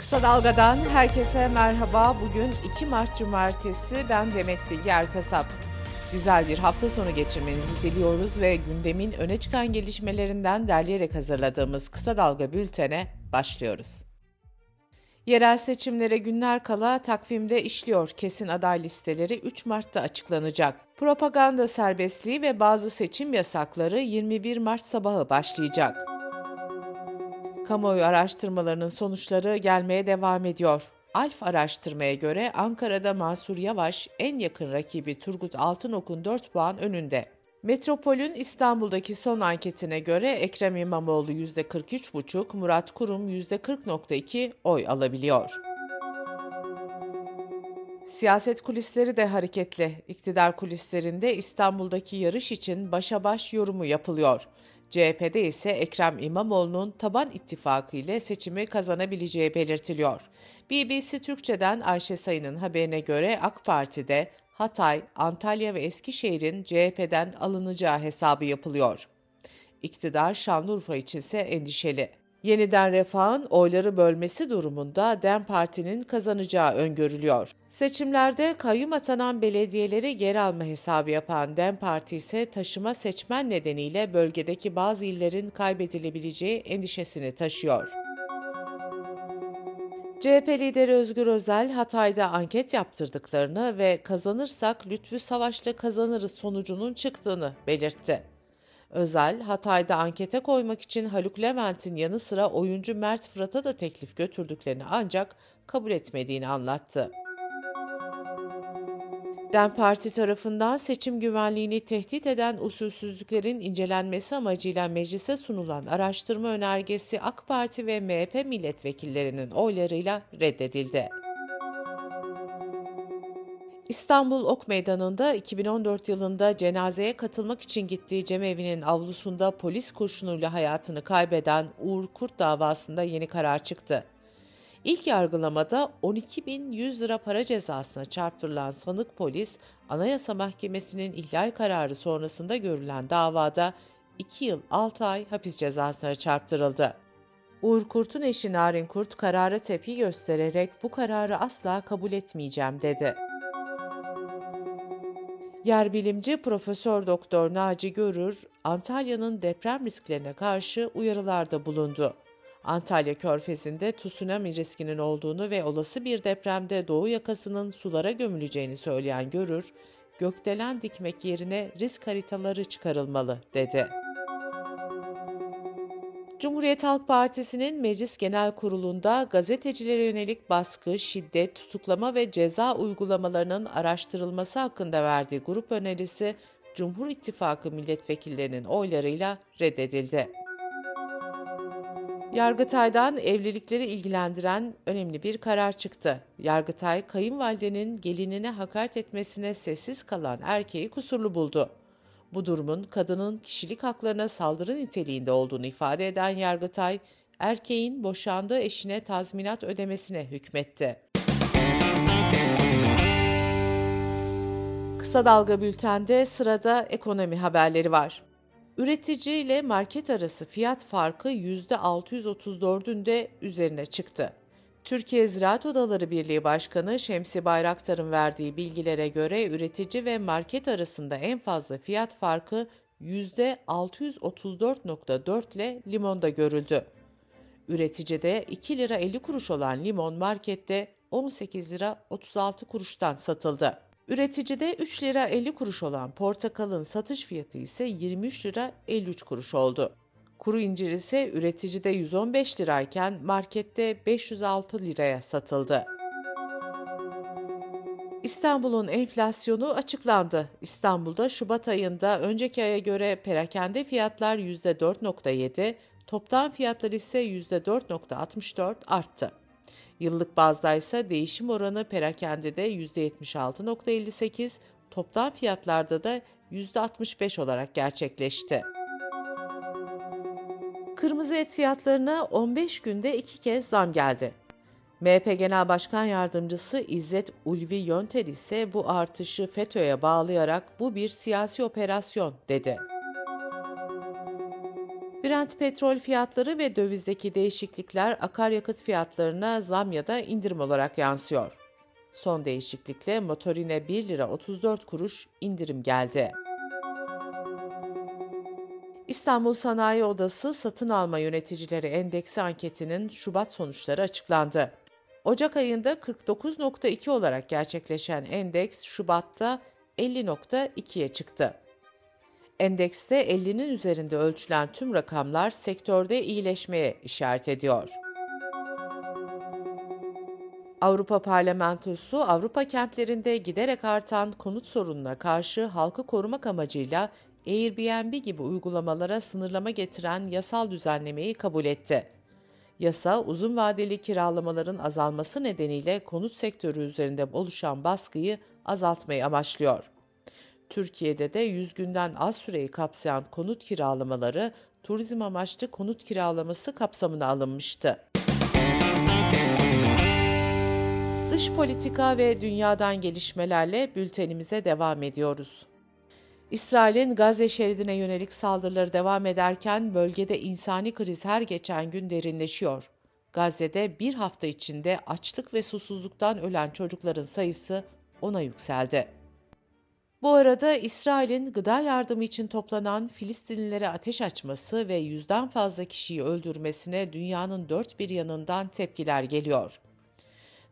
Kısa Dalga'dan herkese merhaba. Bugün 2 Mart Cumartesi. Ben Demet Bilge Erkasap. Güzel bir hafta sonu geçirmenizi diliyoruz ve gündemin öne çıkan gelişmelerinden derleyerek hazırladığımız Kısa Dalga bültene başlıyoruz. Yerel seçimlere günler kala takvimde işliyor. Kesin aday listeleri 3 Mart'ta açıklanacak. Propaganda serbestliği ve bazı seçim yasakları 21 Mart sabahı başlayacak. Kamuoyu araştırmalarının sonuçları gelmeye devam ediyor. Alf araştırmaya göre Ankara'da Mansur Yavaş en yakın rakibi Turgut Altınok'un 4 puan önünde. Metropol'ün İstanbul'daki son anketine göre Ekrem İmamoğlu %43,5, Murat Kurum %40,2 oy alabiliyor. Siyaset kulisleri de hareketli. İktidar kulislerinde İstanbul'daki yarış için başa baş yorumu yapılıyor. CHP'de ise Ekrem İmamoğlu'nun taban ittifakı ile seçimi kazanabileceği belirtiliyor. BBC Türkçe'den Ayşe Sayın'ın haberine göre AK Parti'de Hatay, Antalya ve Eskişehir'in CHP'den alınacağı hesabı yapılıyor. İktidar Şanlıurfa içinse endişeli. Yeniden Refah'ın oyları bölmesi durumunda DEM Parti'nin kazanacağı öngörülüyor. Seçimlerde kayyum atanan belediyeleri geri alma hesabı yapan DEM Parti ise taşıma seçmen nedeniyle bölgedeki bazı illerin kaybedilebileceği endişesini taşıyor. CHP lideri Özgür Özel, Hatay'da anket yaptırdıklarını ve kazanırsak Lütfü Savaş'ta kazanırız sonucunun çıktığını belirtti. Özel, Hatay'da ankete koymak için Haluk Levent'in yanı sıra oyuncu Mert Fırat'a da teklif götürdüklerini ancak kabul etmediğini anlattı. DEM Parti tarafından seçim güvenliğini tehdit eden usulsüzlüklerin incelenmesi amacıyla meclise sunulan araştırma önergesi AK Parti ve MHP milletvekillerinin oylarıyla reddedildi. İstanbul Ok Meydanı'nda 2014 yılında cenazeye katılmak için gittiği cemevinin avlusunda polis kurşunuyla hayatını kaybeden Uğur Kurt davasında yeni karar çıktı. İlk yargılamada 12.100 lira para cezasına çarptırılan sanık polis, Anayasa Mahkemesi'nin ihlal kararı sonrasında görülen davada 2 yıl 6 ay hapis cezasına çarptırıldı. Uğur Kurt'un eşi Narin Kurt karara tepki göstererek bu kararı asla kabul etmeyeceğim dedi. Yerbilimci Profesör Doktor Naci Görür, Antalya'nın deprem risklerine karşı uyarılarda bulundu. Antalya Körfezi'nde tsunami riskinin olduğunu ve olası bir depremde doğu yakasının sulara gömüleceğini söyleyen Görür, gökdelen dikmek yerine risk haritaları çıkarılmalı dedi. Cumhuriyet Halk Partisi'nin Meclis Genel Kurulu'nda gazetecilere yönelik baskı, şiddet, tutuklama ve ceza uygulamalarının araştırılması hakkında verdiği grup önerisi Cumhur İttifakı milletvekillerinin oylarıyla reddedildi. Yargıtay'dan evlilikleri ilgilendiren önemli bir karar çıktı. Yargıtay, kayınvalidenin gelinine hakaret etmesine sessiz kalan erkeği kusurlu buldu. Bu durumun kadının kişilik haklarına saldırı niteliğinde olduğunu ifade eden Yargıtay, erkeğin boşandığı eşine tazminat ödemesine hükmetti. Kısa Dalga Bülten'de sırada ekonomi haberleri var. Üretici ile market arası fiyat farkı %634'ün de üzerine çıktı. Türkiye Ziraat Odaları Birliği Başkanı Şemsi Bayraktar'ın verdiği bilgilere göre üretici ve market arasında en fazla fiyat farkı %634.4 ile limonda görüldü. Üreticide 2 lira 50 kuruş olan limon markette 18 lira 36 kuruştan satıldı. Üreticide 3 lira 50 kuruş olan portakalın satış fiyatı ise 23 lira 53 kuruş oldu. Kuru incir ise üreticide 115 lirayken markette 506 liraya satıldı. İstanbul'un enflasyonu açıklandı. İstanbul'da Şubat ayında önceki aya göre perakende fiyatlar %4.7, toptan fiyatlar ise %4.64 arttı. Yıllık bazda ise değişim oranı perakendede %76.58, toptan fiyatlarda da %65 olarak gerçekleşti. Kırmızı et fiyatlarına 15 günde iki kez zam geldi. MHP Genel Başkan Yardımcısı İzzet Ulvi Yönter ise bu artışı FETÖ'ye bağlayarak bu bir siyasi operasyon dedi. Brent petrol fiyatları ve dövizdeki değişiklikler akaryakıt fiyatlarına zam ya da indirim olarak yansıyor. Son değişiklikle motorine 1 lira 34 kuruş indirim geldi. İstanbul Sanayi Odası Satın Alma Yöneticileri Endeksi anketinin Şubat sonuçları açıklandı. Ocak ayında 49.2 olarak gerçekleşen endeks Şubat'ta 50.2'ye çıktı. Endekste 50'nin üzerinde ölçülen tüm rakamlar sektörde iyileşmeye işaret ediyor. Avrupa Parlamentosu Avrupa kentlerinde giderek artan konut sorununa karşı halkı korumak amacıyla Airbnb gibi uygulamalara sınırlama getiren yasal düzenlemeyi kabul etti. Yasa, uzun vadeli kiralamaların azalması nedeniyle konut sektörü üzerinde oluşan baskıyı azaltmayı amaçlıyor. Türkiye'de de 100 günden az süreyi kapsayan konut kiralamaları turizm amaçlı konut kiralaması kapsamına alınmıştı. Dış politika ve dünyadan gelişmelerle bültenimize devam ediyoruz. İsrail'in Gazze şeridine yönelik saldırıları devam ederken bölgede insani kriz her geçen gün derinleşiyor. Gazze'de bir hafta içinde açlık ve susuzluktan ölen çocukların sayısı ona yükseldi. Bu arada İsrail'in gıda yardımı için toplanan Filistinlilere ateş açması ve yüzden fazla kişiyi öldürmesine dünyanın dört bir yanından tepkiler geliyor.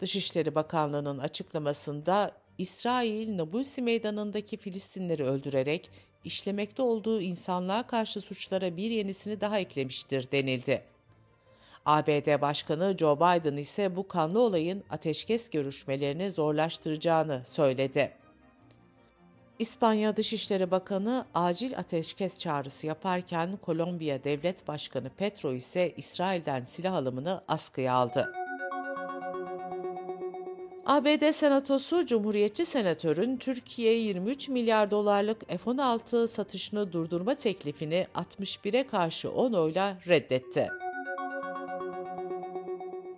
Dışişleri Bakanlığı'nın açıklamasında İsrail, Nabulsi Meydanı'ndaki Filistinleri öldürerek işlemekte olduğu insanlığa karşı suçlara bir yenisini daha eklemiştir denildi. ABD Başkanı Joe Biden ise bu kanlı olayın ateşkes görüşmelerini zorlaştıracağını söyledi. İspanya Dışişleri Bakanı acil ateşkes çağrısı yaparken Kolombiya Devlet Başkanı Petro ise İsrail'den silah alımını askıya aldı. ABD Senatosu Cumhuriyetçi Senatörün Türkiye'ye 23 milyar dolarlık F-16 satışını durdurma teklifini 61'e karşı 10 oyla reddetti.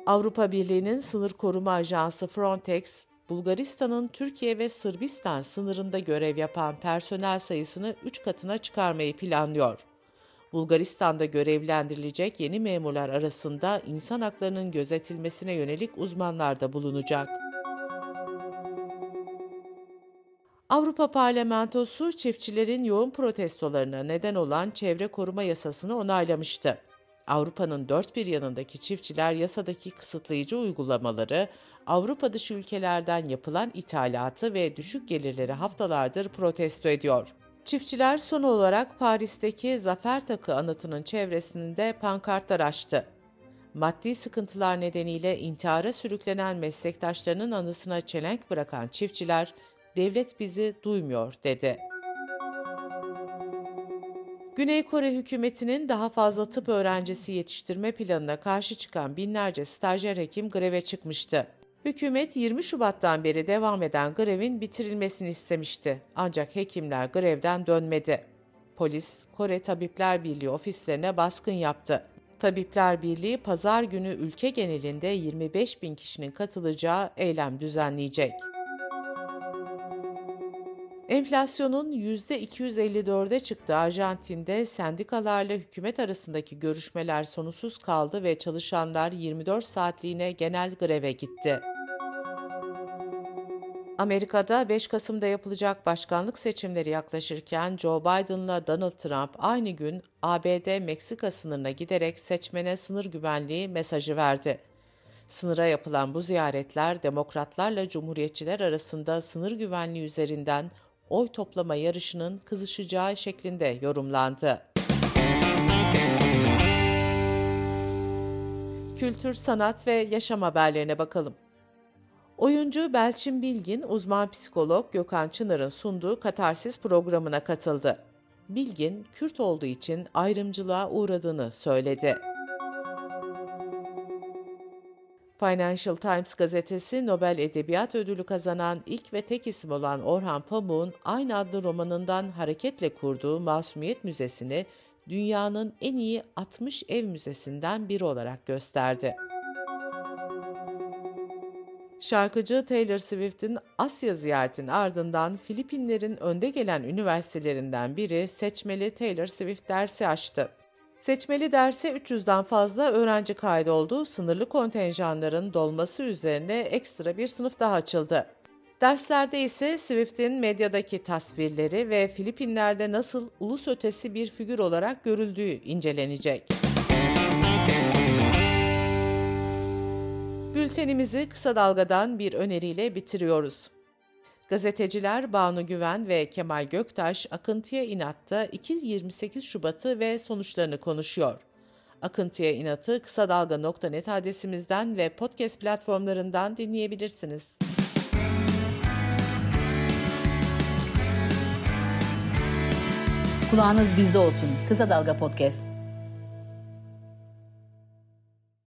Avrupa Birliği'nin sınır koruma ajansı Frontex, Bulgaristan'ın Türkiye ve Sırbistan sınırında görev yapan personel sayısını 3 katına çıkarmayı planlıyor. Bulgaristan'da görevlendirilecek yeni memurlar arasında insan haklarının gözetilmesine yönelik uzmanlar da bulunacak. Avrupa Parlamentosu çiftçilerin yoğun protestolarına neden olan çevre koruma yasasını onaylamıştı. Avrupa'nın dört bir yanındaki çiftçiler yasadaki kısıtlayıcı uygulamaları, Avrupa dışı ülkelerden yapılan ithalatı ve düşük gelirleri haftalardır protesto ediyor. Çiftçiler son olarak Paris'teki Zafer Takı anıtının çevresinde pankartlar açtı. Maddi sıkıntılar nedeniyle intihara sürüklenen meslektaşlarının anısına çelenk bırakan çiftçiler, devlet bizi duymuyor dedi. Güney Kore hükümetinin daha fazla tıp öğrencisi yetiştirme planına karşı çıkan binlerce stajyer hekim greve çıkmıştı. Hükümet 20 Şubat'tan beri devam eden grevin bitirilmesini istemişti. Ancak hekimler grevden dönmedi. Polis, Kore Tabipler Birliği ofislerine baskın yaptı. Tabipler Birliği pazar günü ülke genelinde 25 bin kişinin katılacağı eylem düzenleyecek. Enflasyonun %254'e çıktığı Arjantin'de sendikalarla hükümet arasındaki görüşmeler sonuçsuz kaldı ve çalışanlar 24 saatliğine genel greve gitti. Amerika'da 5 Kasım'da yapılacak başkanlık seçimleri yaklaşırken Joe Biden'la Donald Trump aynı gün ABD-Meksika sınırına giderek seçmene sınır güvenliği mesajı verdi. Sınıra yapılan bu ziyaretler demokratlarla cumhuriyetçiler arasında sınır güvenliği üzerinden oy toplama yarışının kızışacağı şeklinde yorumlandı. Kültür, sanat ve yaşam haberlerine bakalım. Oyuncu Belçin Bilgin, uzman psikolog Gökhan Çınar'ın sunduğu Katarsis programına katıldı. Bilgin, Kürt olduğu için ayrımcılığa uğradığını söyledi. Financial Times gazetesi Nobel Edebiyat Ödülü kazanan ilk ve tek isim olan Orhan Pamuk'un aynı adlı romanından hareketle kurduğu Masumiyet Müzesi'ni dünyanın en iyi 60 ev müzesinden biri olarak gösterdi. Şarkıcı Taylor Swift'in Asya ziyaretinin ardından Filipinlerin önde gelen üniversitelerinden biri seçmeli Taylor Swift dersi açtı. Seçmeli derse 300'den fazla öğrenci kaydoldu. Sınırlı kontenjanların dolması üzerine ekstra bir sınıf daha açıldı. Derslerde ise Swift'in medyadaki tasvirleri ve Filipinler'de nasıl ulus ötesi bir figür olarak görüldüğü incelenecek. Bültenimizi kısa dalgadan bir öneriyle bitiriyoruz. Gazeteciler Banu Güven ve Kemal Göktaş Akıntıya İnat'ta 2-28 Şubat'ı ve sonuçlarını konuşuyor. Akıntıya İnat'ı kısa dalga.net adresimizden ve podcast platformlarından dinleyebilirsiniz. Kulağınız bizde olsun. Kısa Dalga Podcast.